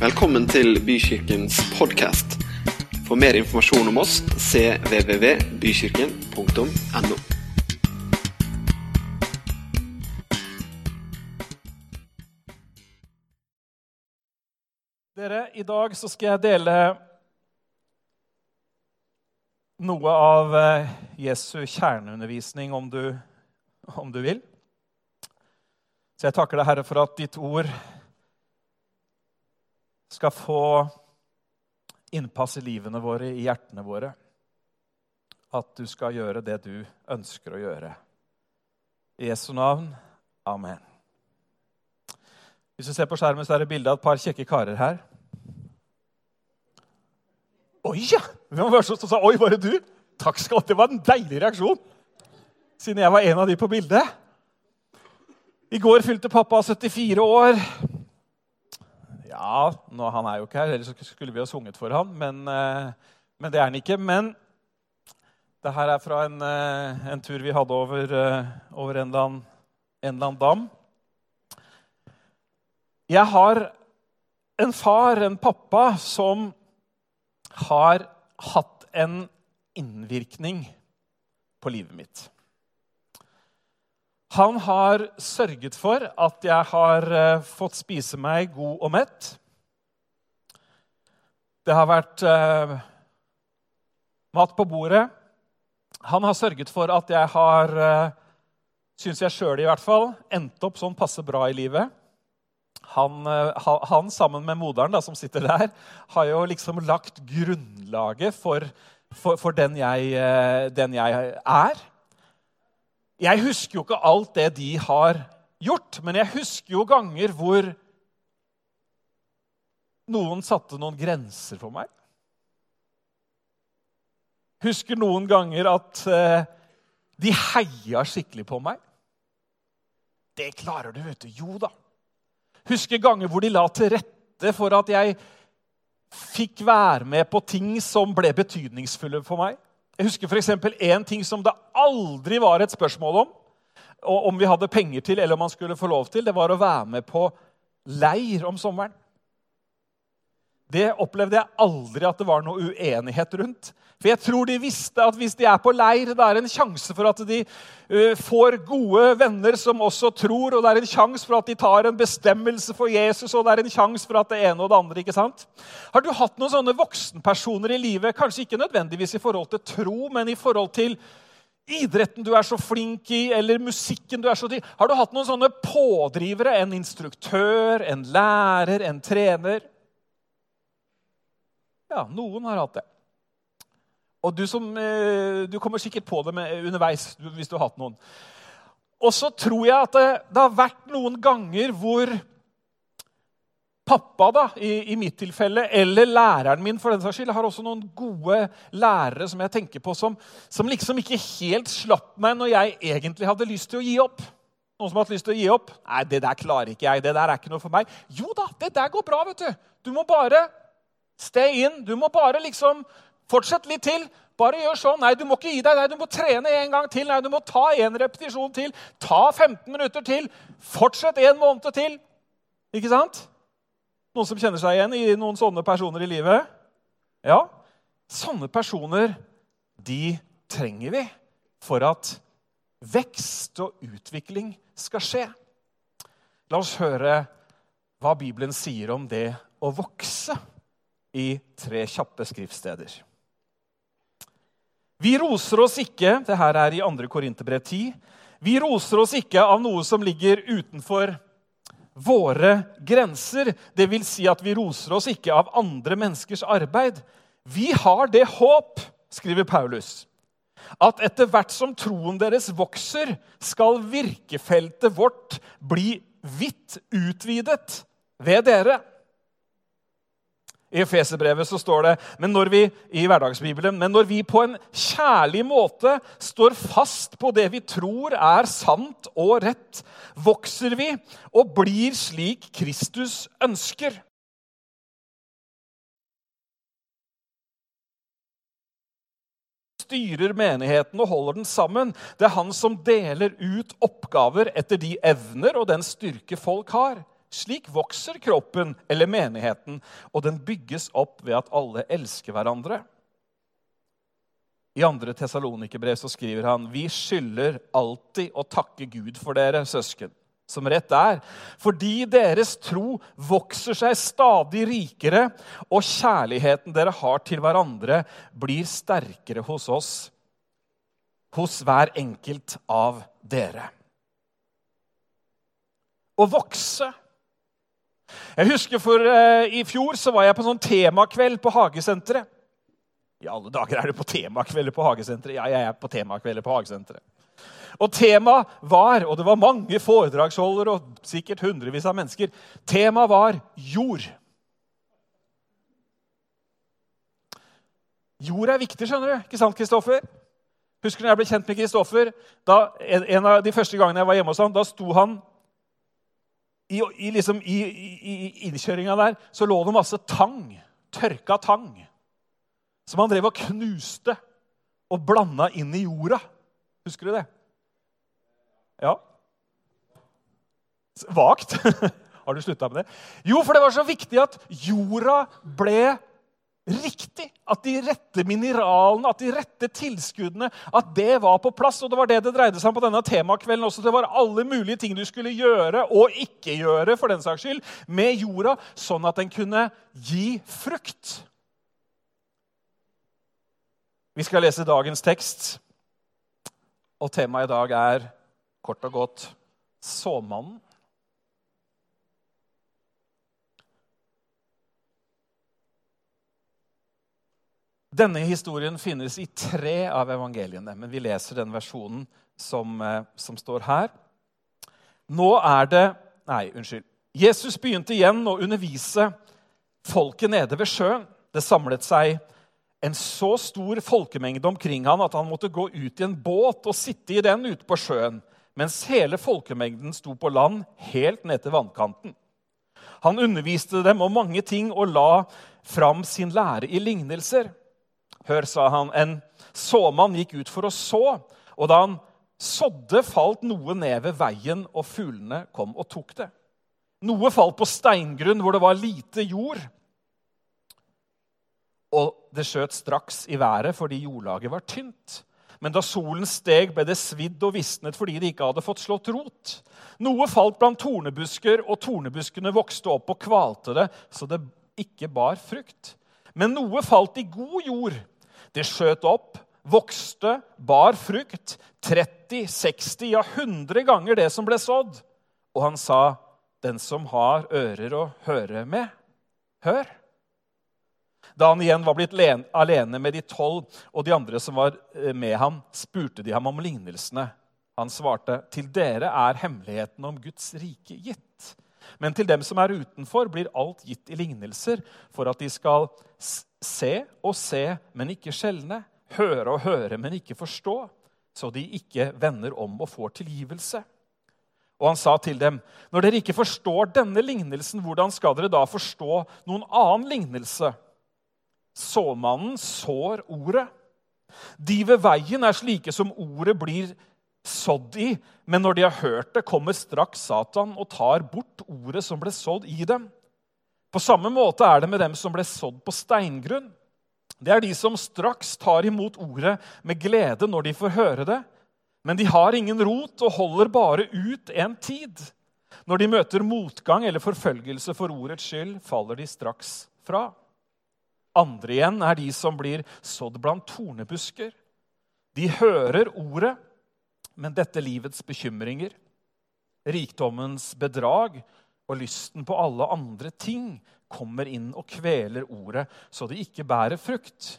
Velkommen til Bykirkens podkast. For mer informasjon om oss cvvvbykirken.no. Dere, I dag så skal jeg dele noe av eh, Jesu kjerneundervisning, om du, om du vil. Så jeg takker deg, Herre, for at ditt ord skal få innpass i livene våre, i hjertene våre. At du skal gjøre det du ønsker å gjøre. I Jesu navn. Amen. Hvis du ser på skjermen, så er det bilde av et par kjekke karer her. Oi, ja! Hvem var det som sa 'oi, var det du'? Takk skal du ha. Det var en deilig reaksjon. Siden jeg var en av de på bildet. I går fylte pappa 74 år. Ja, nå, han er jo ikke her, ellers skulle vi ha sunget for ham. Men, eh, men det er han ikke. Men det her er fra en, eh, en tur vi hadde over, eh, over en, eller annen, en eller annen dam. Jeg har en far, en pappa, som har hatt en innvirkning på livet mitt. Han har sørget for at jeg har eh, fått spise meg god og mett. Det har vært eh, mat på bordet. Han har sørget for at jeg har, eh, syns jeg sjøl i hvert fall, endt opp sånn passe bra i livet. Han, eh, han, sammen med moderen da, som sitter der, har jo liksom lagt grunnlaget for, for, for den, jeg, eh, den, jeg, er. Jeg husker jo ikke alt det de har gjort, men jeg husker jo ganger hvor noen satte noen grenser for meg. Husker noen ganger at eh, de heia skikkelig på meg. Det klarer du, vet du. Jo da. Husker ganger hvor de la til rette for at jeg fikk være med på ting som ble betydningsfulle for meg. Jeg husker f.eks. én ting som det aldri var et spørsmål om. Om vi hadde penger til, eller om man skulle få lov til. Det var å være med på leir om sommeren. Det opplevde jeg aldri at det var noe uenighet rundt. For jeg tror de visste at hvis de er på leir, det er en sjanse for at de uh, får gode venner som også tror, og det er en sjanse for at de tar en bestemmelse for Jesus, og det er en sjanse for at det ene og det andre. ikke sant? Har du hatt noen sånne voksenpersoner i livet, kanskje ikke nødvendigvis i forhold til tro, men i forhold til idretten du er så flink i, eller musikken du er så til? Har du hatt noen sånne pådrivere? En instruktør, en lærer, en trener? Ja, noen har hatt det. Og du, som, eh, du kommer sikkert på det underveis hvis du har hatt noen. Og så tror jeg at det, det, har vært noen ganger hvor pappa, da, i, i, mitt tilfelle, eller læreren min for den saks skyld, har også noen gode lærere som jeg tenker på, som, som liksom ikke helt slapp meg når jeg egentlig hadde lyst til å gi opp. Noen som har hatt lyst til å gi opp? Nei, det der klarer ikke jeg. Det der er ikke noe for meg. Jo da, det der går bra. vet Du Du må bare Stay in. Du må bare liksom fortsette litt til. Bare gjør sånn. Nei, du må ikke gi deg. Nei, du må trene en gang til. Nei, du må ta en repetisjon til. Ta 15 minutter til. Fortsett en måned til. Ikke sant? Noen som kjenner seg igjen i noen sånne personer i livet? Ja. Sånne personer, de trenger vi for at vekst og utvikling skal skje. La oss høre hva Bibelen sier om det å vokse i tre kjappe skriftsteder. Vi roser oss ikke det her er i 2. Korinterbrev 10, vi roser oss ikke av noe som ligger utenfor våre grenser. Det vil si at vi roser oss ikke av andre menneskers arbeid. Vi har det håp, skriver Paulus, at etter hvert som troen deres vokser, skal virkefeltet vårt bli vidt utvidet ved dere. I Efeserbrevet så står det men når vi, i hverdagsbibelen, men når vi på en kjærlig måte står fast på det vi tror er sant og rett, vokser vi og blir slik Kristus ønsker. styrer menigheten og holder den sammen. Det er han som deler ut oppgaver etter de evner og den styrke folk har. Slik vokser kroppen eller menigheten, og den bygges opp ved at alle elsker hverandre. I 2. Tesalonikerbrev skriver han vi skylder alltid å takke Gud for dere, søsken, som rett er, fordi deres tro vokser seg stadig rikere, og kjærligheten dere har til hverandre, blir sterkere hos oss, hos hver enkelt av dere. Å vokse jeg husker for uh, I fjor så var jeg på en sånn temakveld på Hagesenteret. I alle dager er det på temakvelder på Hagesenteret. Ja, jeg er på temakvelder på Hagesenteret. Og temaet var, og det var mange foredragsholdere og sikkert hundrevis av mennesker, temaet var jord. Jord er viktig, skjønner du. Ikke sant, Kristoffer? Husker du når jeg ble kjent med Kristoffer? En av de første gangene jeg var hjemme hos ham, da sto han i, i, liksom, i, i innkjøringa der så lå det masse tang. Tørka tang som han drev og knuste og blanda inn i jorda. Husker du det? Ja. Vagt. Har du slutta med det? Jo, for det var så viktig at jorda ble riktig. At de rette mineralene, at de rette tilskuddene, at det var på plass. Og det var det det dreide seg om på denne temakvelden også. Det var alle mulige ting du skulle gjøre og ikke gjøre for den saks skyld, med jorda, sånn at den kunne gi frukt. Vi skal lese dagens tekst, og temaet i dag er kort og godt såmannen. Denne historien finnes i tre av evangeliene, men vi leser den versjonen som, eh, som står her. Nå er det Nei, unnskyld. Jesus begynte igjen å undervise folket nede ved sjøen. Det samlet seg en så stor folkemengde omkring han at han måtte gå ut i en båt og sitte i den ute på sjøen, mens hele folkemengden sto på land helt ned til vannkanten. Han underviste dem om mange ting og la fram sin lære i lignelser. Hør, sa han, en såmann gikk ut for å så, og da han sådde, falt noe ned ved veien, og fuglene kom og tok det. Noe falt på steingrunn hvor det var lite jord og det skjøt straks i været fordi jordlaget var tynt. Men da solen steg, ble det svidd og visnet fordi det ikke hadde fått slått rot. Noe falt blant tornebusker, og tornebuskene vokste opp og kvalte det, så det ikke bar frukt. Men noe falt i god jord. Det skjøt opp, vokste, bar frukt. 30, 60, ja 100 ganger det som ble sådd. Og han sa, 'Den som har ører å høre med, hør.' Da han igjen var blitt alene med de tolv og de andre som var eh, med ham, spurte de ham om lignelsene. Han svarte, 'Til dere er hemmeligheten om Guds rike gitt.' Men til dem som er utenfor, blir alt gitt i lignelser, for at de skal se og se, men ikke skjelne, høre og høre, men ikke forstå, så de ikke vender om og får tilgivelse. Og han sa til dem, når dere ikke forstår denne lignelsen, hvordan skal dere da forstå noen annen lignelse? Såmannen sår ordet. De ved veien er slike som ordet blir sådd i, men når de har hørt det, kommer straks Satan og tar bort ordet som ble sådd i dem. På samme måte er det med dem som ble sådd på steingrunn. Det er de som straks tar imot ordet med glede når de får høre det. Men de har ingen rot og holder bare ut en tid. Når de møter motgang eller forfølgelse for ordets skyld, faller de straks fra. Andre igjen er de som blir sådd blant tornebusker. De hører ordet, men dette livets bekymringer, rikdommens bedrag og lysten på alle andre ting kommer inn og kveler ordet, så det ikke bærer frukt.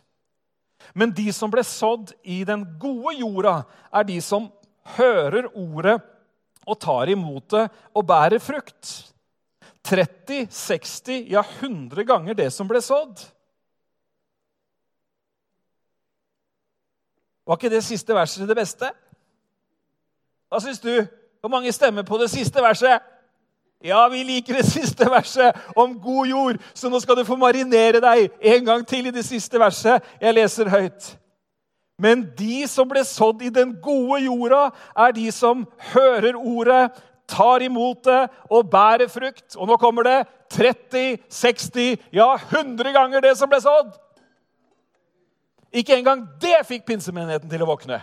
Men de som ble sådd i den gode jorda, er de som hører ordet og tar imot det og bærer frukt. 30, 60, ja 100 ganger det som ble sådd. Var ikke det siste verset det beste? Hva syns du? Hvor mange stemmer på det siste verset? Ja, vi liker det siste verset om god jord, så nå skal du få marinere deg en gang til i det siste verset. Jeg leser høyt. Men de som ble sådd i den gode jorda, er de som hører ordet, tar imot det og bærer frukt. Og nå kommer det 30, 60, ja 100 ganger det som ble sådd. Ikke engang det fikk pinsemenigheten til å våkne.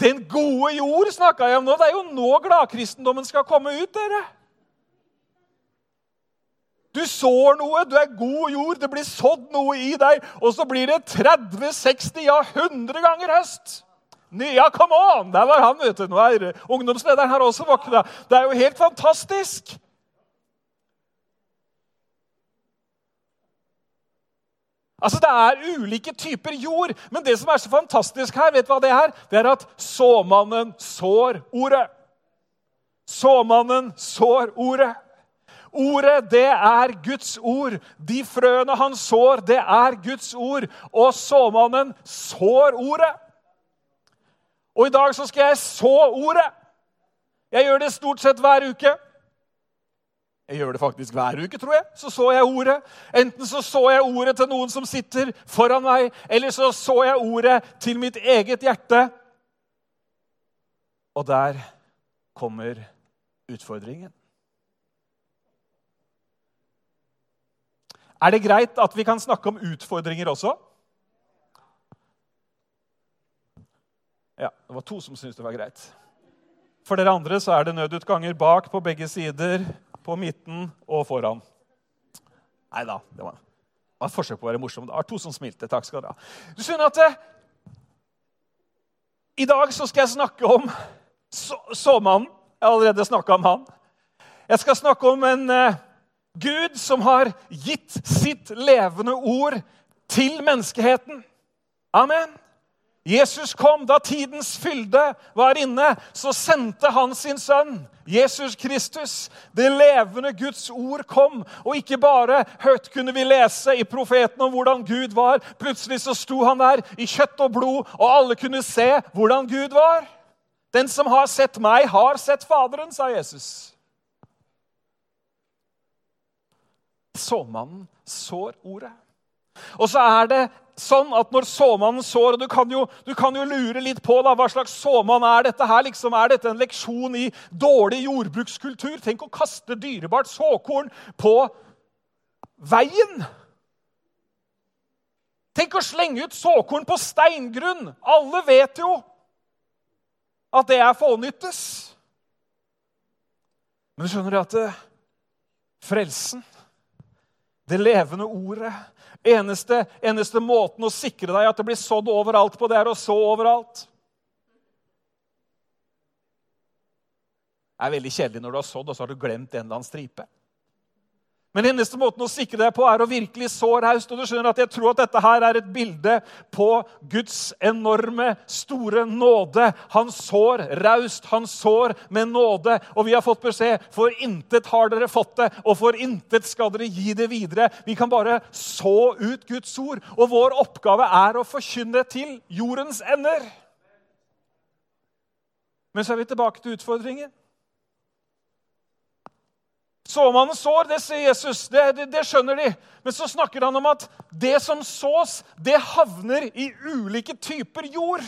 Den gode jord snakka jeg om nå. Det er jo nå gladkristendommen skal komme ut, dere. Du sår noe, du er god jord, det blir sådd noe i deg, og så blir det 30, 60, ja 100 ganger høst. Ja, come on! Der var han, vet du. Nå er ungdomslederen her også våkna. Det er jo helt fantastisk. Altså, Det er ulike typer jord, men det som er så fantastisk her, vet du hva det er? Det er at såmannen sår ordet. Såmannen sår ordet. Ordet, det er Guds ord. De frøene han sår, det er Guds ord. Og såmannen sår ordet. Og i dag så skal jeg så ordet. Jeg gjør det stort sett hver uke. Jeg gjør det faktisk hver uke, tror jeg. Så så jeg ordet. Enten så så jeg ordet til noen som sitter foran meg, eller så så jeg ordet til mitt eget hjerte. Og der kommer utfordringen. Er det greit at vi kan snakke om utfordringer også? Ja, det var to som syntes det var greit. For dere andre så er det nødutganger bak på begge sider på midten og foran. Nei da, det var, et forsøk på å være morsom. Det var to som smilte. Takk skal dere ha. Du skjønner at eh, I dag så skal jeg snakke om så, såmannen. Jeg har allerede snakka om han. Jeg skal snakke om en uh, Gud som har gitt sitt levende ord til menneskeheten. Amen. Jesus kom da tidens fylde var inne. Så sendte han sin sønn, Jesus Kristus. Det levende Guds ord kom. Og ikke bare høyt kunne vi lese i profeten om hvordan Gud var. Plutselig så sto han der i kjøtt og blod, og alle kunne se hvordan Gud var. Den som har sett meg, har sett Faderen, sa Jesus. Såmannen sår ordet. Og så er det sånn at når såmannen sår og du kan, jo, du kan jo lure litt på da, hva slags såmann er dette her. Liksom, er dette en leksjon i dårlig jordbrukskultur? Tenk å kaste dyrebart såkorn på veien! Tenk å slenge ut såkorn på steingrunn! Alle vet jo at det er fånyttes. Men skjønner du at det, frelsen, det levende ordet Eneste, eneste måten å sikre deg at det blir sådd overalt på, det er å så overalt. Det er veldig kjedelig når du har sådd, og så har du glemt en eller annen stripe. Men eneste måten å sikre deg på er å virkelig så raust. Og du skjønner at jeg tror at dette her er et bilde på Guds enorme, store nåde. Han sår raust, han sår med nåde. Og vi har fått beskjed for intet har dere fått det, og for intet skal dere gi det videre. Vi kan bare så ut Guds ord. Og vår oppgave er å forkynne til jordens ender. Men så er vi tilbake til utfordringen. Såmannen sår, det sier Jesus. Det, det, det, skjønner de. Men så snakker han om at det som sås, det havner i ulike typer jord.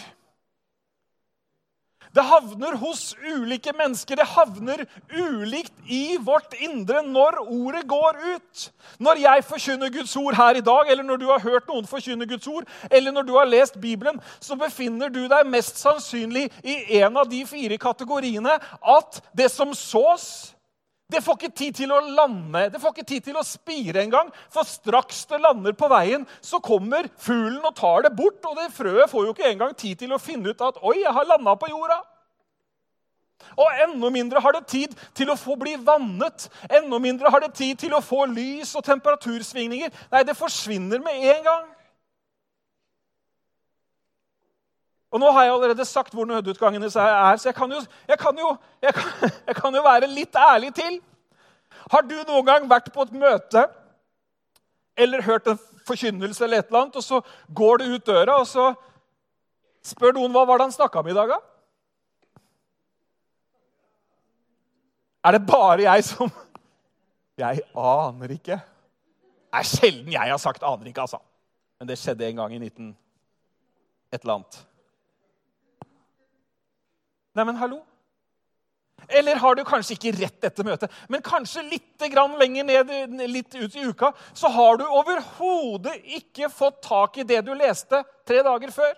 Det havner hos ulike mennesker. Det havner ulikt i vårt indre når ordet går ut. Når jeg forkynner Guds ord her i dag, eller når du har hørt noen forkynne Guds ord, eller når du har lest Bibelen, så befinner du deg mest sannsynlig i en av de fire kategoriene at det som sås, det får ikke tid til å lande, det får ikke tid til å spire engang. For straks det lander på veien, så kommer fuglen og tar det bort. Og det frøet får jo ikke engang tid til å finne ut at 'oi, jeg har landa på jorda'. Og enda mindre har det tid til å få bli vannet. Enda mindre har det tid til å få lys og temperatursvingninger. Nei, det forsvinner med en gang. Og nå har jeg allerede sagt hvor nødutgangene er, så jeg kan, jo, jeg, kan jo, jeg, kan, jeg kan jo være litt ærlig til. Har du noen gang vært på et møte eller hørt en forkynnelse, eller et eller annet, og så går du ut døra, og så spør noen hva var det han snakka om i dag? da? Er det bare jeg som Jeg aner ikke. Det er sjelden jeg har sagt 'aner ikke', altså. Men det skjedde en gang i 19... et eller annet. Nei, men hallo. Eller har du kanskje ikke rett etter møtet, men kanskje litt lenger ned litt ut i uka, så har du overhodet ikke fått tak i det du leste tre dager før.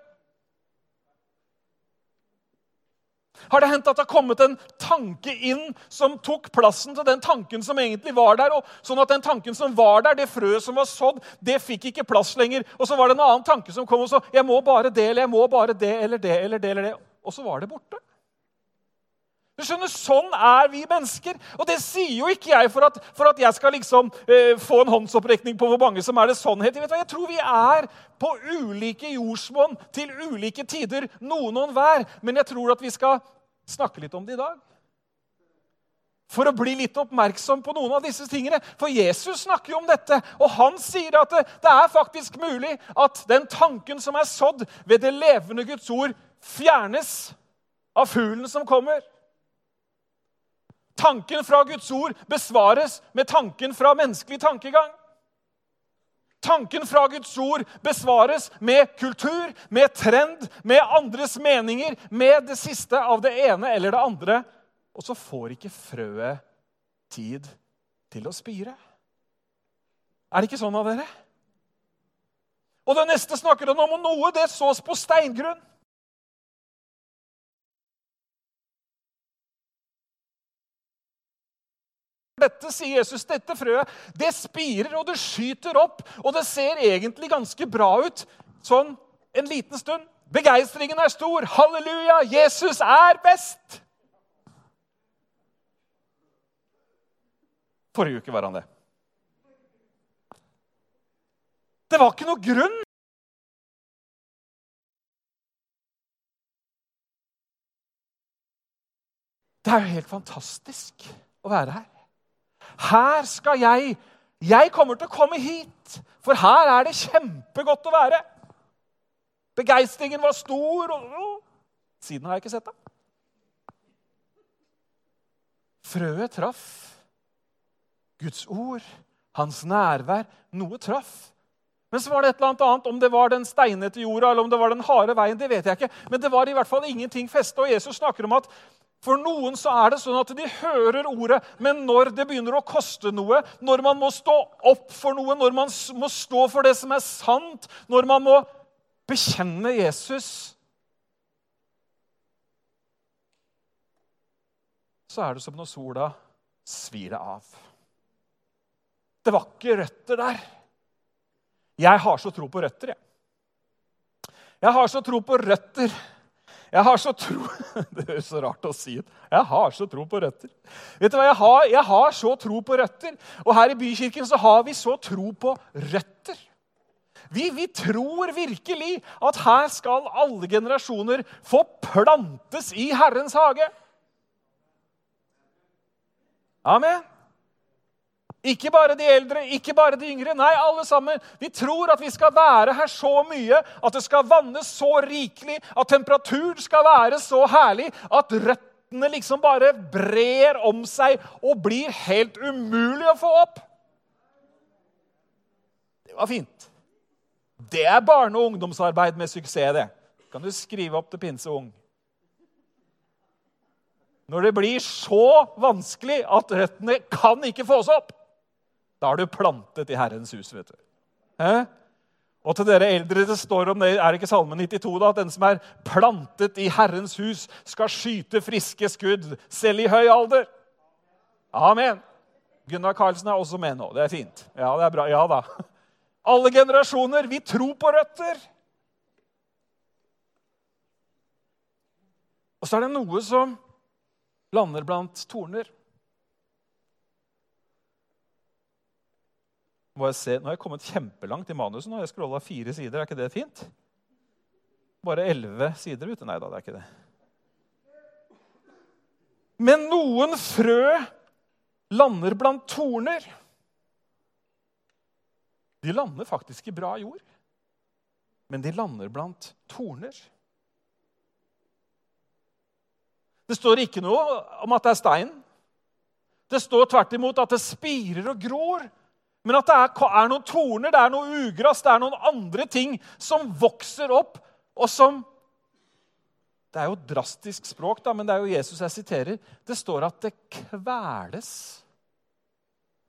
Har det hendt at det har kommet en tanke inn som tok plassen til den tanken som egentlig var der? og Sånn at den tanken som var der, det frøet som var sådd, det fikk ikke plass lenger. Og så var det en annen tanke som kom og så Jeg må bare det, eller jeg må bare det, eller det, eller det, eller det. Og så var det borte. Du skjønner, Sånn er vi mennesker. Og det sier jo ikke jeg for at, for at jeg skal liksom eh, få en håndsopprekning på hvor mange som er det sannhet. Hva, jeg tror vi er på ulike jordsmonn til ulike tider, noen og hver. Men jeg tror at vi skal snakke litt om det i dag. For å bli litt oppmerksom på noen av disse tingene. For Jesus snakker jo om dette, og han sier at det, det er faktisk mulig at den tanken som er sådd ved det levende Guds ord, fjernes av fuglen som kommer. Tanken fra Guds ord besvares med tanken fra menneskelig tankegang. Tanken fra Guds ord besvares med kultur, med trend, med andres meninger, med det siste av det ene eller det andre. Og så får ikke frøet tid til å spire. Er det ikke sånn av dere? Og det neste snakker han om og noe det sås på steingrunn. Dette sier Jesus, dette frøet det spirer og det skyter opp, og det ser egentlig ganske bra ut sånn en liten stund. Begeistringen er stor. Halleluja, Jesus er best! Forrige uke var han det. Det var ikke noe grunn. Det er jo helt fantastisk å være her. Her skal jeg Jeg kommer til å komme hit, for her er det kjempegodt å være. Begeistringen var stor. og Siden har jeg ikke sett det. Frøet traff. Guds ord, hans nærvær. Noe traff. Men så var det et eller annet, om det var den steinete jorda eller om det var den harde veien. det vet jeg ikke. Men det var i hvert fall ingenting feste. Og Jesus snakker om at for noen så er det sånn at de hører ordet, men når det begynner å koste noe, når man må stå opp for noe, når man må stå for det som er sant, når man må bekjenne Jesus Så er det som når sola svir det av. Det var ikke røtter der. Jeg har så tro på røtter, jeg. Jeg har så tro på røtter jeg har så tro Det høres så rart å si ut. Jeg har så tro på røtter. Vet du hva? Jeg har, jeg har så tro på røtter. Og her i Bykirken så har vi så tro på røtter. Vi, vi, tror virkelig at her skal alle generasjoner få plantes i Herrens hage. Amen. Ikke bare de eldre, ikke bare de yngre. Nei, alle sammen. Vi tror at vi skal være her så mye, at det skal vannes så rikelig, at temperaturen skal være så herlig at røttene liksom bare brer om seg og blir helt umulig å få opp. Det var fint. Det er barne- og ungdomsarbeid med suksess, det. Kan du skrive opp til Pinse Ung? Når det blir så vanskelig at røttene kan ikke fås opp, da er du plantet i Herrens hus. vet du. Hæ? Og til dere eldre det står om det, er det ikke Salme 92 da, at den som er plantet i Herrens hus, skal skyte friske skudd selv i høy alder. Amen. Gunnar Karlsen er også med nå. Det er fint. Ja, det er bra. Ja da. Alle generasjoner, vi tror på røtter. Og så er det noe som lander blant torner. Må jeg se, Nå har jeg kommet kjempelangt i manuset. nå har Jeg scrolla fire sider. Er ikke det fint? Bare elleve sider ute? Nei da, det er ikke det. Men noen frø lander blant torner. De lander faktisk i bra jord, men de lander blant torner. Det står ikke noe om at det er stein. Det står tvert imot at det spirer og gror. Men at det er, er, noen torner, det er noe ugress, det er noen andre ting som vokser opp, og som Det er jo drastisk språk, da, men det er jo Jesus jeg siterer. Det står at det kveles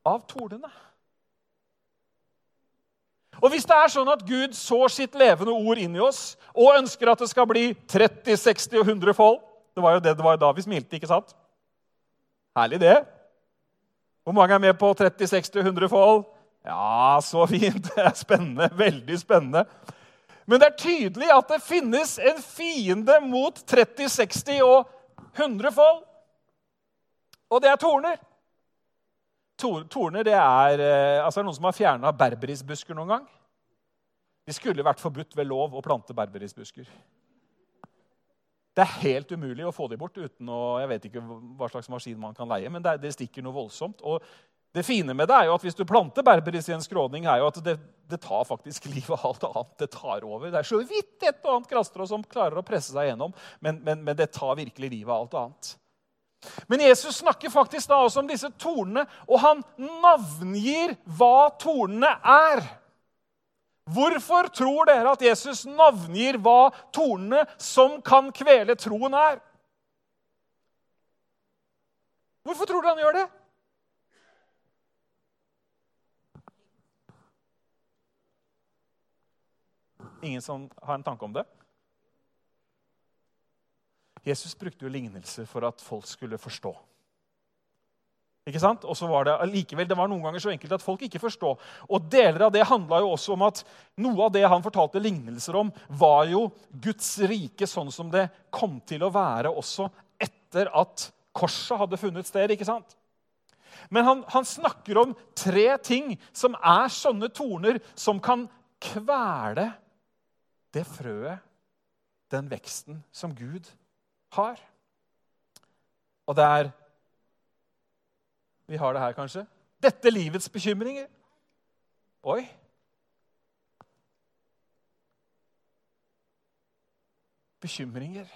av tornene. Og Hvis det er sånn at Gud sår sitt levende ord inn i oss og ønsker at det skal bli 30, 60 og 100 fold Det var jo det det var da vi smilte, ikke sant? Herlig, det. Hvor mange er med på 30, 60 og 100 fold? Ja, så fint. Det er spennende. Veldig spennende. Men det er tydelig at det finnes en fiende mot 30, 60 og 100 fold. Og det er torner. Torner det er, eh, altså er noen som har fjerna berberisbusker noen gang. De skulle vært forbudt ved lov å plante berberisbusker. Det er helt umulig å få dem bort uten å Jeg vet ikke hva slags maskin man kan leie, men det, det stikker noe voldsomt. Og det fine med det er jo at hvis du planter berberis i en skråning, er jo at det, det tar faktisk livet av alt annet. Det tar over. Det er så vidt et og annet krastrå som klarer å presse seg gjennom, men, men, men det tar virkelig livet av alt annet. Men Jesus snakker faktisk da også om disse tornene, og han navngir hva tornene er. Hvorfor tror dere at Jesus navngir hva tornene som kan kvele troen, er? Hvorfor tror dere han gjør det? Ingen som har en tanke om det? Jesus brukte jo lignelser for at folk skulle forstå. Ikke sant? Og så var Det likevel, det var noen ganger så enkelt at folk ikke forstod. Og Deler av det handla jo også om at noe av det han fortalte lignelser om, var jo Guds rike sånn som det kom til å være også etter at korset hadde funnet sted. ikke sant? Men han, han snakker om tre ting som er sånne torner som kan kvele det frøet, den veksten, som Gud har. Og det er Vi har det her, kanskje. Dette livets bekymringer. Oi. Bekymringer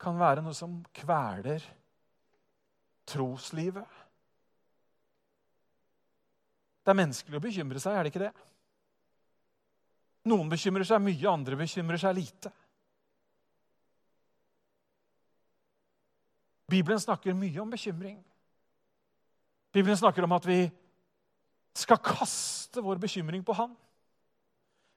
kan være noe som kveler troslivet. Det er menneskelig å bekymre seg, er det ikke det? Noen bekymrer seg mye, andre bekymrer seg lite. Bibelen snakker mye om bekymring. Bibelen snakker om at vi skal kaste vår bekymring på Han.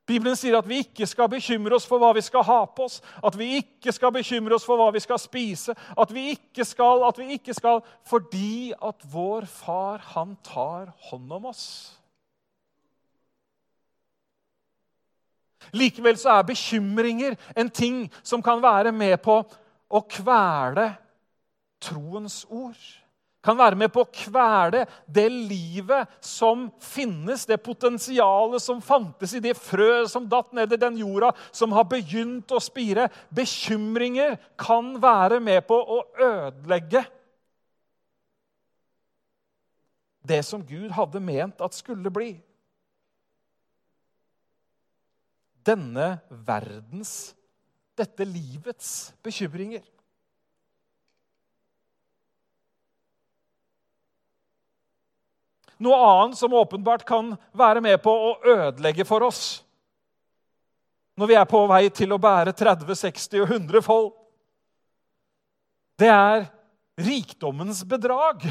Bibelen sier at vi ikke skal bekymre oss for hva vi skal ha på oss, at vi ikke skal bekymre oss for hva vi skal spise, at vi ikke skal, at vi ikke skal Fordi at vår far, han tar hånd om oss. Likevel så er bekymringer en ting som kan være med på å kvele troens ord. Kan være med på å kvele det livet som finnes, det potensialet som fantes i det frøet som datt ned i den jorda, som har begynt å spire. Bekymringer kan være med på å ødelegge det som Gud hadde ment at skulle bli. Denne verdens, dette livets bekymringer. Noe annet som åpenbart kan være med på å ødelegge for oss når vi er på vei til å bære 30, 60 og 100 fold. Det er rikdommens bedrag.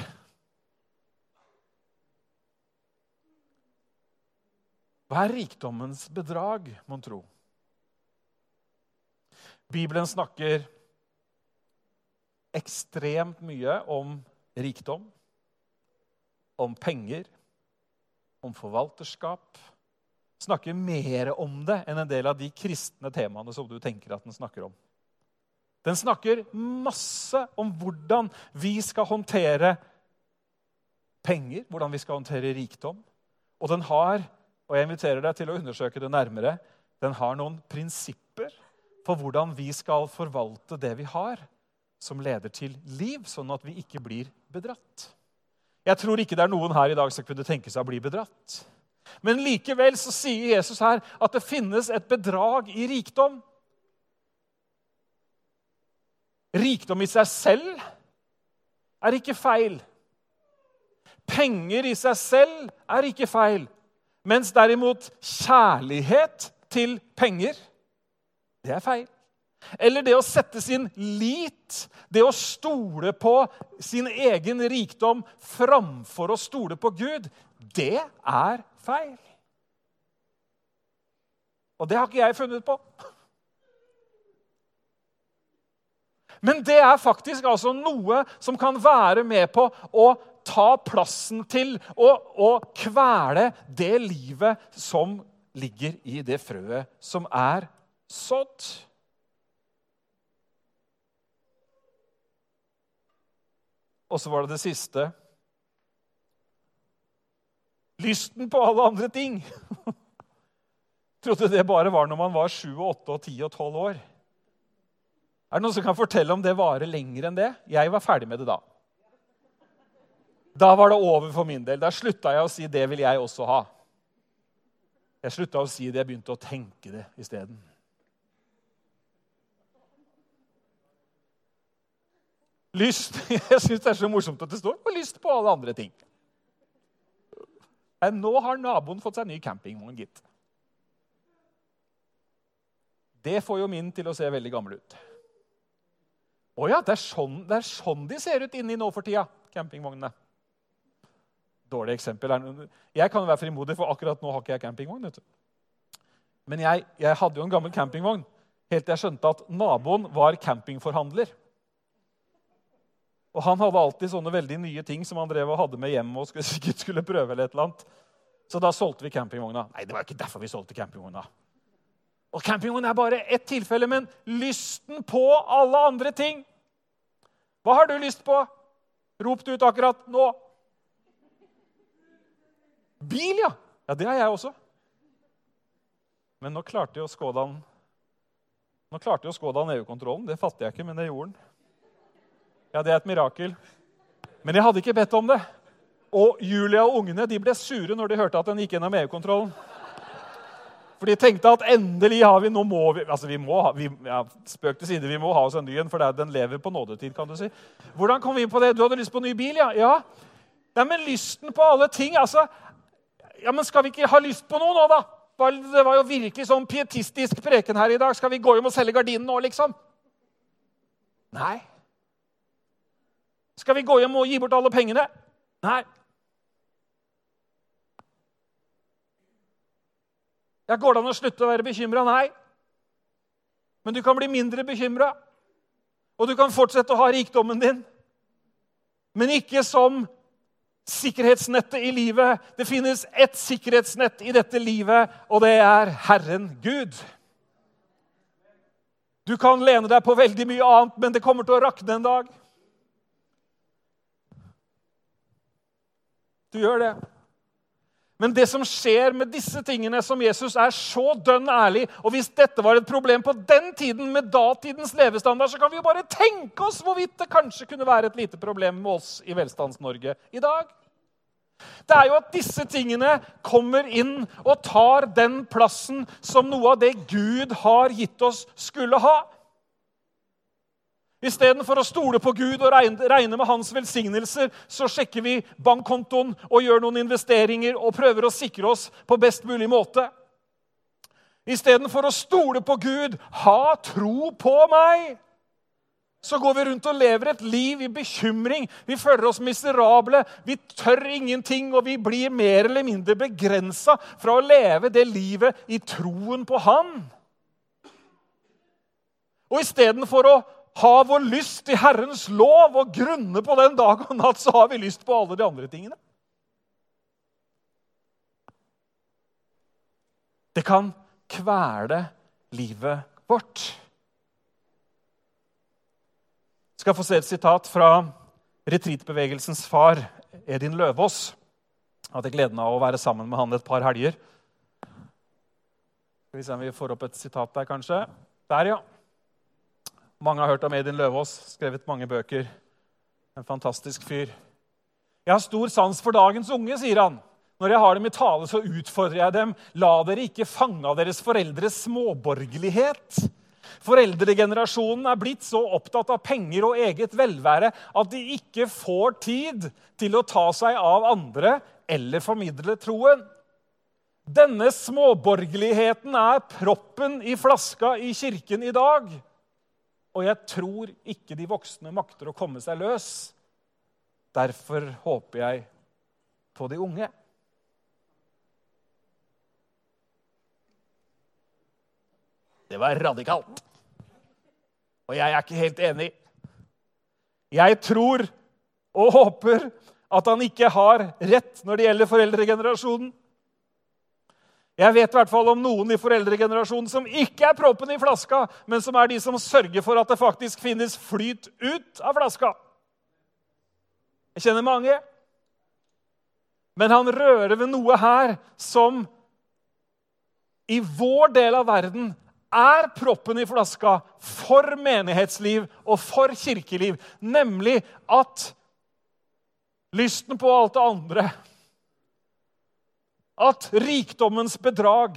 Hva er rikdommens bedrag, mon tro? Bibelen snakker ekstremt mye om rikdom om penger, om forvalterskap. Snakker mer om det enn en del av de kristne temaene som du tenker at den snakker om. Den snakker masse om hvordan vi skal håndtere penger, hvordan vi skal håndtere rikdom. Og den har, og jeg inviterer deg til å undersøke det nærmere, den har noen prinsipper for hvordan vi skal forvalte det vi har, som leder til liv, sånn at vi ikke blir bedratt. Jeg tror ikke det er noen her i dag som kunne tenke seg å bli bedratt. Men likevel så sier Jesus her at det finnes et bedrag i rikdom. Rikdom i seg selv er ikke feil. Penger i seg selv er ikke feil. Mens derimot kjærlighet til penger det er feil. Eller det å sette sin lit, det å stole på sin egen rikdom framfor å stole på Gud, det er feil. Og det har ikke jeg funnet på. Men det er faktisk altså noe som kan være med på å ta plassen til og, kvele det livet som ligger i det frøet som er sådd. Og så var det det siste. Lysten på alle andre ting. Trodde det bare var når man var 7, 8, 10 og 12 år. Er det noen som kan fortelle om det varer lenger enn det? Jeg var ferdig med det da. Da var det over for min del. Da slutta jeg å si 'det vil jeg også ha'. Jeg slutta å si det, jeg begynte å tenke det isteden. Lyst Jeg syns det er så morsomt at det står 'og lyst på alle andre ting'. Nå har naboen fått seg ny campingvogn, gitt. Det får jo min til å se veldig gammel ut. Å ja, det er, sånn, det er, sånn, de ser ut inni nå for tida, campingvognene. Dårlig eksempel. Jeg kan være frimodig, for akkurat nå har ikke jeg campingvogn. vet du. Men jeg, jeg hadde jo en gammel campingvogn helt til jeg skjønte at naboen var campingforhandler. Og Han hadde alltid sånne veldig nye ting som han drev og hadde med hjem. og skulle, sikkert skulle prøve eller et eller annet. Så da solgte vi campingvogna. Nei, det var ikke derfor vi solgte campingvogna. Og campingvogn er bare ett tilfelle, men lysten på alle andre ting hva har du lyst på? Rop det ut akkurat nå. Bil, ja. Ja, det har jeg også. Men nå klarte jo Skådan Nå klarte jo Skådan EU-kontrollen. Det fatter jeg ikke, men det gjorde den. Ja, det er et mirakel. Men jeg hadde ikke bedt om det. Og Julia og ungene de ble sure når de hørte at den gikk gjennom EU-kontrollen. For de tenkte at endelig har vi Nå må vi altså vi må ha, vi, ja, Spøk til side, vi må ha oss en ny en, for den lever på nådetid. kan du si. Hvordan kom vi inn på det? Du hadde lyst på ny bil, ja? Ja, ja men lysten på alle ting altså, ja, men Skal vi ikke ha lyst på noe nå, da? Det var jo virkelig sånn pietistisk preken her i dag. Skal vi gå hjem og selge gardinen nå, liksom? Nei. Skal vi gå hjem og gi bort alle pengene? Nei. Ja, Går det an å slutte å være bekymra? Nei. Men du kan bli mindre bekymra. Og du kan fortsette å ha rikdommen din. Men ikke som sikkerhetsnettet i livet. Det finnes ett sikkerhetsnett i dette livet, og det er Herren Gud. Du kan lene deg på veldig mye annet, men det kommer til å rakne en dag. Du gjør det. Men det som skjer med disse tingene som Jesus er så dønn ærlig Og hvis dette var et problem på den tiden med datidens levestandard, så kan vi jo bare tenke oss hvorvidt det kanskje kunne være et lite problem med oss i Velstands-Norge i dag. Det er jo at disse tingene kommer inn og tar den plassen som noe av det Gud har gitt oss, skulle ha. Istedenfor å stole på Gud og regne med hans velsignelser, så sjekker vi bankkontoen og gjør noen investeringer og prøver å sikre oss på best mulig måte. Istedenfor å stole på Gud, ha tro på meg, så går vi rundt og lever et liv i bekymring. Vi føler oss miserable, vi tør ingenting, og vi blir mer eller mindre begrensa fra å leve det livet i troen på Han. Og istedenfor å ha vår lyst til Herrens lov og grunne på den dag og natt, så har vi lyst på alle de andre tingene. Det kan kvele livet vårt. Jeg skal få se et sitat fra retreatbevegelsens far, Edin Løvaas. Jeg hadde gleden av å være sammen med han et par helger. Skal vi se om vi får opp et sitat der, kanskje. Der, ja. Mange har hørt om Edin Løvaas, skrevet mange bøker. En fantastisk fyr. Jeg har stor sans for dagens unge, sier han. Når jeg har dem i tale, så utfordrer jeg dem. La dere ikke fange av deres foreldres småborgerlighet. Foreldregenerasjonen er blitt så opptatt av penger og eget velvære at de ikke får tid til å ta seg av andre eller formidle troen. Denne småborgerligheten er proppen i flaska i kirken i dag. Og jeg tror ikke de voksne makter å komme seg løs. Derfor håper jeg på de unge. Det var radikalt. Og jeg er ikke helt enig. Jeg tror og håper at han ikke har rett når det gjelder foreldregenerasjonen. Jeg vet i hvert fall om noen i foreldregenerasjonen som ikke er proppen i flaska, men som er de som sørger for at det faktisk finnes flyt ut av flaska. Jeg kjenner mange. Men han rører ved noe her som i vår del av verden er proppen i flaska for menighetsliv og for kirkeliv, nemlig at lysten på alt det andre at rikdommens bedrag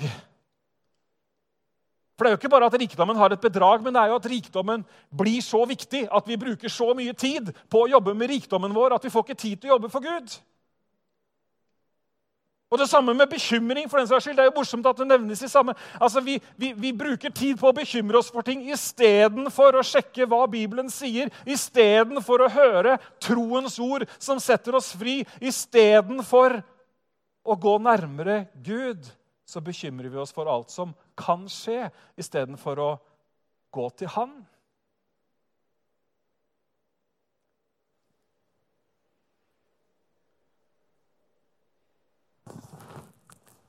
For det er jo ikke bare at rikdommen har et bedrag, men det er jo at rikdommen blir så viktig at vi bruker så mye tid på å jobbe med rikdommen vår at vi får ikke tid til å jobbe for Gud. Og Det samme med bekymring. for den saks skyld. Det er jo morsomt at det nevnes i samme. Altså, vi, vi, vi bruker tid på å bekymre oss for ting istedenfor å sjekke hva Bibelen sier, istedenfor å høre troens ord som setter oss fri, istedenfor å gå nærmere Gud, så bekymrer vi oss for alt som kan skje, istedenfor å gå til Han.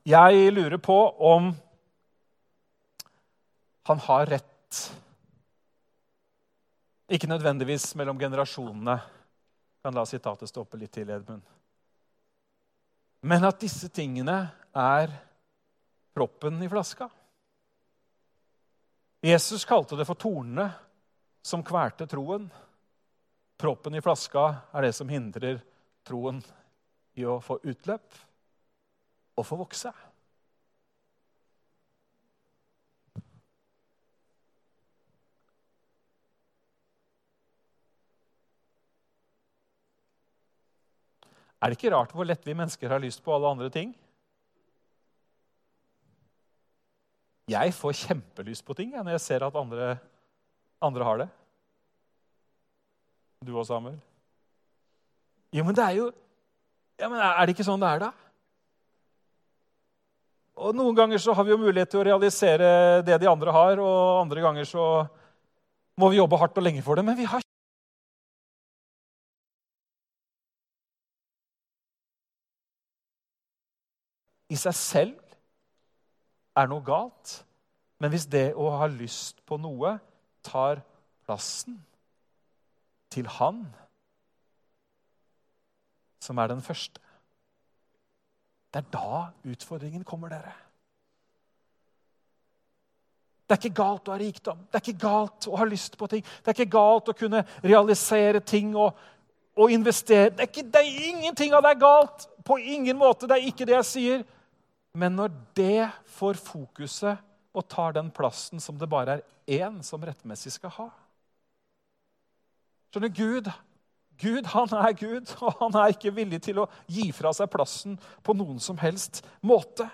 Jeg lurer på om han har rett. Ikke nødvendigvis mellom generasjonene. Kan la sitatet stå oppe litt til, Edmund. Men at disse tingene er proppen i flaska. Jesus kalte det for tornene som kvelte troen. Proppen i flaska er det som hindrer troen i å få utløp og få vokse. Er det ikke rart hvor lett vi mennesker har lyst på alle andre ting? Jeg får kjempelyst på ting ja, når jeg ser at andre, andre har det. Du òg, Samuel? Jo, men det er jo ja, men Er det ikke sånn det er, da? Og Noen ganger så har vi jo mulighet til å realisere det de andre har, og andre ganger så må vi jobbe hardt og lenge for det. Men vi har i seg selv er noe galt. Men hvis det å ha lyst på noe tar plassen til Han som er den første Det er da utfordringen kommer, dere. Det er ikke galt å ha rikdom, det er ikke galt å ha lyst på ting. Det er ikke galt å kunne realisere ting og, og investere. Det er, ikke, det er ingenting av det er galt. På ingen måte. Det er ikke det jeg sier. Men når det får fokuset og tar den plassen som det bare er én som rettmessig skal ha Skjønner Gud, Gud han er Gud, og han er ikke villig til å gi fra seg plassen på noen som helst måte.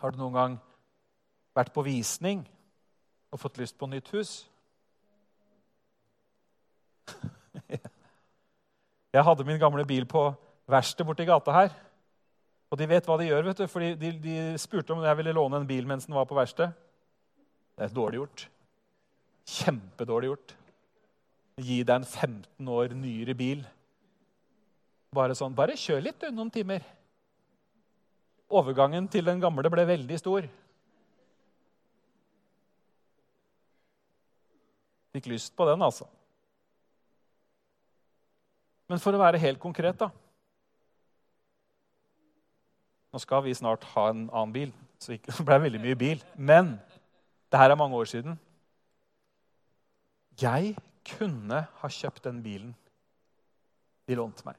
Har du noen gang vært på visning og fått lyst på nytt hus? Jeg hadde min gamle bil på verksted borti gata her. Og de vet hva de gjør, vet du, for de, de, spurte om jeg ville låne en bil mens den var på verksted. Det er dårlig gjort. Kjempedårlig gjort. Gi deg en 15 år nyere bil. Bare sånn Bare kjør litt du, noen timer. Overgangen til den gamle ble veldig stor. Fikk lyst på den, altså. Men for å være helt konkret, da Nå skal vi snart ha en annen bil, så det ble veldig mye bil. Men det her er mange år siden. Jeg kunne ha kjøpt den bilen de lånte meg.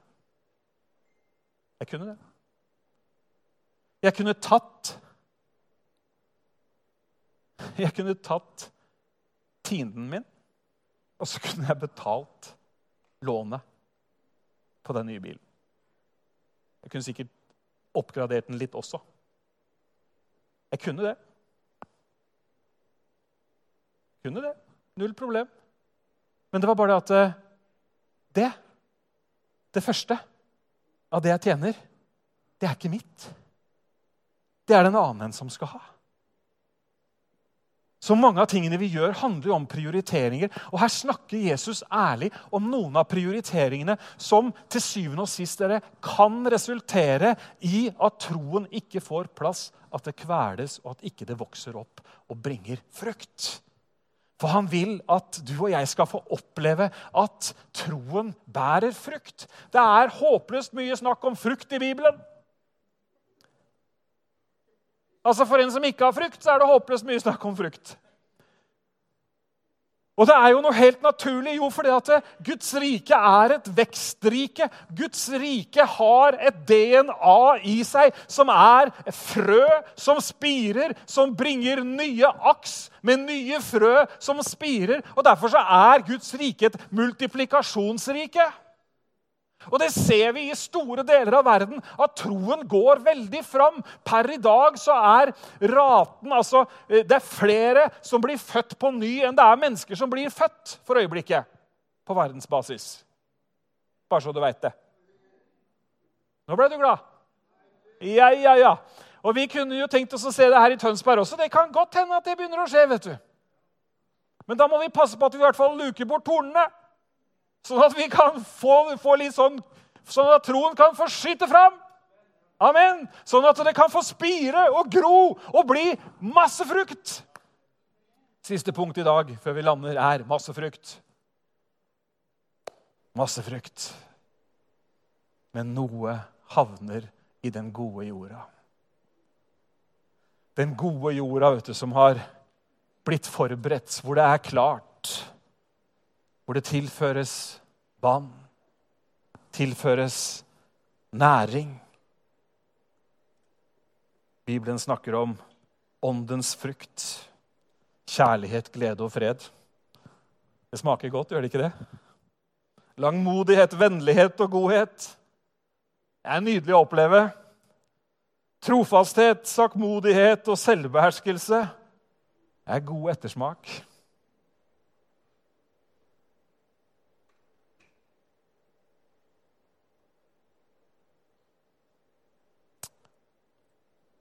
Jeg kunne det. Jeg kunne tatt Jeg kunne tatt tienden min, og så kunne jeg betalt lånet på den nye bilen. Jeg kunne sikkert oppgradert den litt også. Jeg kunne det. Kunne det. Null problem. Men det var bare det at eh, det, det første av det jeg tjener, det er ikke mitt. Det er det en annen som skal ha. Så mange av tingene vi gjør, handler jo om prioriteringer. Og her snakker Jesus ærlig om noen av prioriteringene som til syvende og sist dere, kan resultere i at troen ikke får plass, at det kveles, og at ikke det vokser opp og bringer frukt. For han vil at du og jeg skal få oppleve at troen bærer frukt. Det er håpløst mye snakk om frukt i Bibelen. Altså For en som ikke har frukt, så er det håpløst mye snakk om frukt. Og det er jo noe helt naturlig, jo, fordi at Guds rike er et vekstrike. Guds rike har et DNA i seg som er frø som spirer, som bringer nye aks med nye frø som spirer. Og Derfor så er Guds rike et multiplikasjonsrike. Og det ser vi i store deler av verden, at troen går veldig fram. Per i dag så er raten altså, eh, Det er flere som blir født på ny, enn det er mennesker som blir født for øyeblikket. På verdensbasis. Bare så du veit det. Nå ble du glad? Ja, ja, ja. Og vi kunne jo tenkt oss å se det her i Tønsberg også. Det kan godt hende at det begynner å skje. vet du. Men da må vi passe på at vi i hvert fall luker bort tornene. Sånn at vi kan få, få litt sånn Sånn at troen kan få skyte fram. Amen. Sånn at det kan få spire og gro og bli masse frukt. Siste punkt i dag før vi lander, er masse frukt. Masse frukt. Men noe havner i den gode jorda. Den gode jorda vet du, som har blitt forberedt, hvor det er klart hvor det tilføres vann, tilføres næring. Bibelen snakker om åndens frukt, kjærlighet, glede og fred. Det smaker godt, gjør det ikke det? Langmodighet, vennlighet og godhet. Det er nydelig å oppleve. Trofasthet, sakmodighet og selvbeherskelse det er god ettersmak.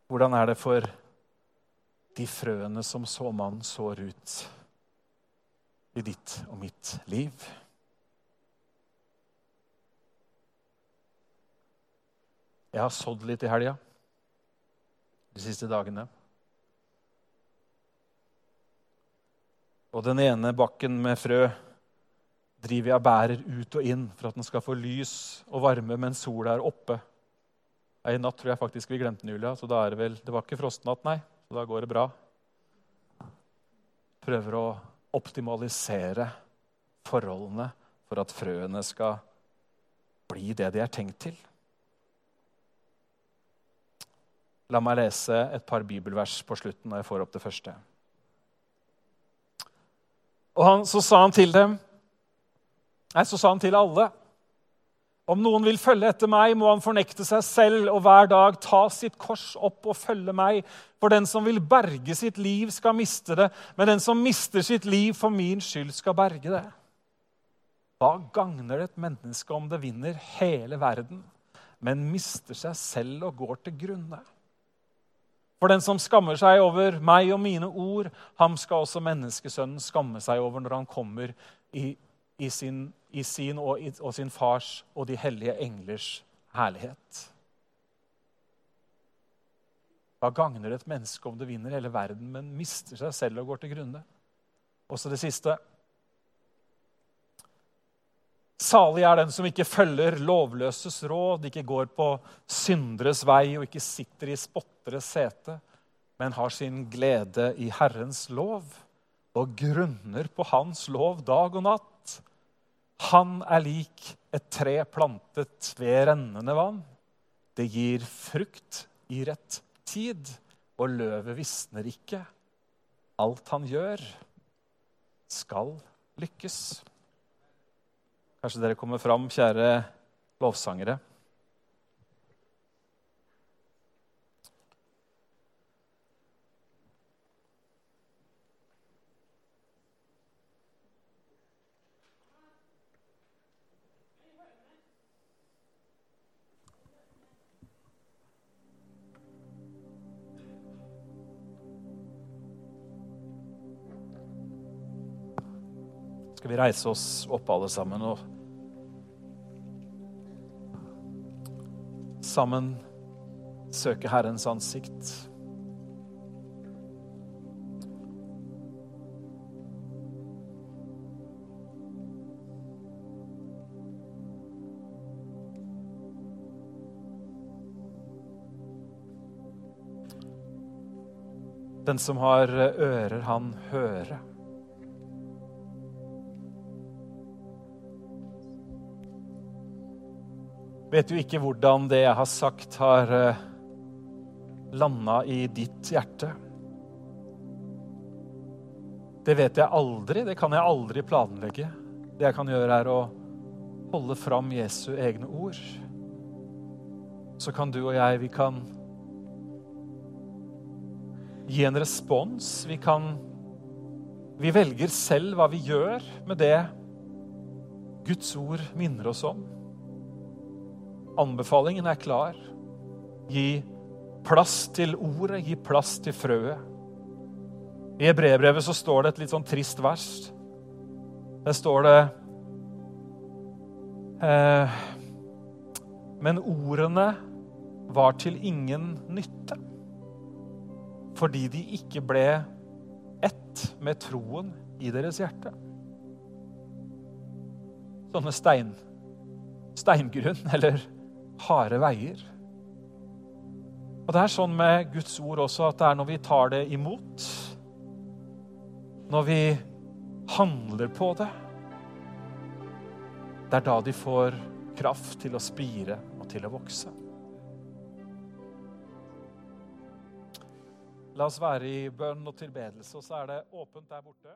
Hvordan er det for de frøene som såmann sår ut i ditt og mitt liv? Jeg har sådd litt i helga de siste dagene. Og den ene bakken med frø driver jeg bærer ut og inn for at den skal få lys og varme mens sola er oppe. I natt tror jeg faktisk vi glemte den, Julia. så da er Det vel, det var ikke frostnatt, nei. Så da går det bra. Prøver å optimalisere forholdene for at frøene skal bli det de er tenkt til. La meg lese et par bibelvers på slutten når jeg får opp det første. Og han, så sa han til dem Nei, så sa han til alle om noen vil følge etter meg, må han fornekte seg selv og hver dag ta sitt kors opp og følge meg. For den som vil berge sitt liv, skal miste det, men den som mister sitt liv for min skyld, skal berge det. Hva gagner det et menneske om det vinner hele verden, men mister seg selv og går til grunne? For den som skammer seg over meg og mine ord, ham skal også menneskesønnen skamme seg over når han kommer i, i sin i sin og, og sin fars og de hellige englers herlighet. Hva gagner et menneske om det vinner hele verden, men mister seg selv og går til grunne? Også det siste. Salig er den som ikke følger lovløses råd, ikke går på synderes vei og ikke sitter i spotteres sete, men har sin glede i Herrens lov og grunner på Hans lov dag og natt. Han er lik et tre plantet ved rennende vann. Det gir frukt i rett tid, og løvet visner ikke. Alt han gjør, skal lykkes. Kanskje dere kommer fram, kjære lovsangere. Vi reise oss opp alle sammen og sammen søke Herrens ansikt. Den som har ører, han hører. Vet jo ikke hvordan det jeg har sagt, har eh, landa i ditt hjerte. Det vet jeg aldri. Det kan jeg aldri planlegge. Det jeg kan gjøre, er å holde fram Jesu egne ord. Så kan du og jeg, vi kan gi en respons. Vi kan Vi velger selv hva vi gjør med det Guds ord minner oss om. Anbefalingen er klar. Gi plass til ordet, gi plass til frøet. I brevbrevet så står det et litt sånn trist vers. Der står det eh, Men ordene var til ingen nytte fordi de ikke ble ett med troen i deres hjerte. Sånne stein, steingrunn, eller harde veier. Og Det er sånn med Guds ord også at det er når vi tar det imot, når vi handler på det, det er da de får kraft til å spire og til å vokse. La oss være i bønn og tilbedelse, og så er det åpent der borte.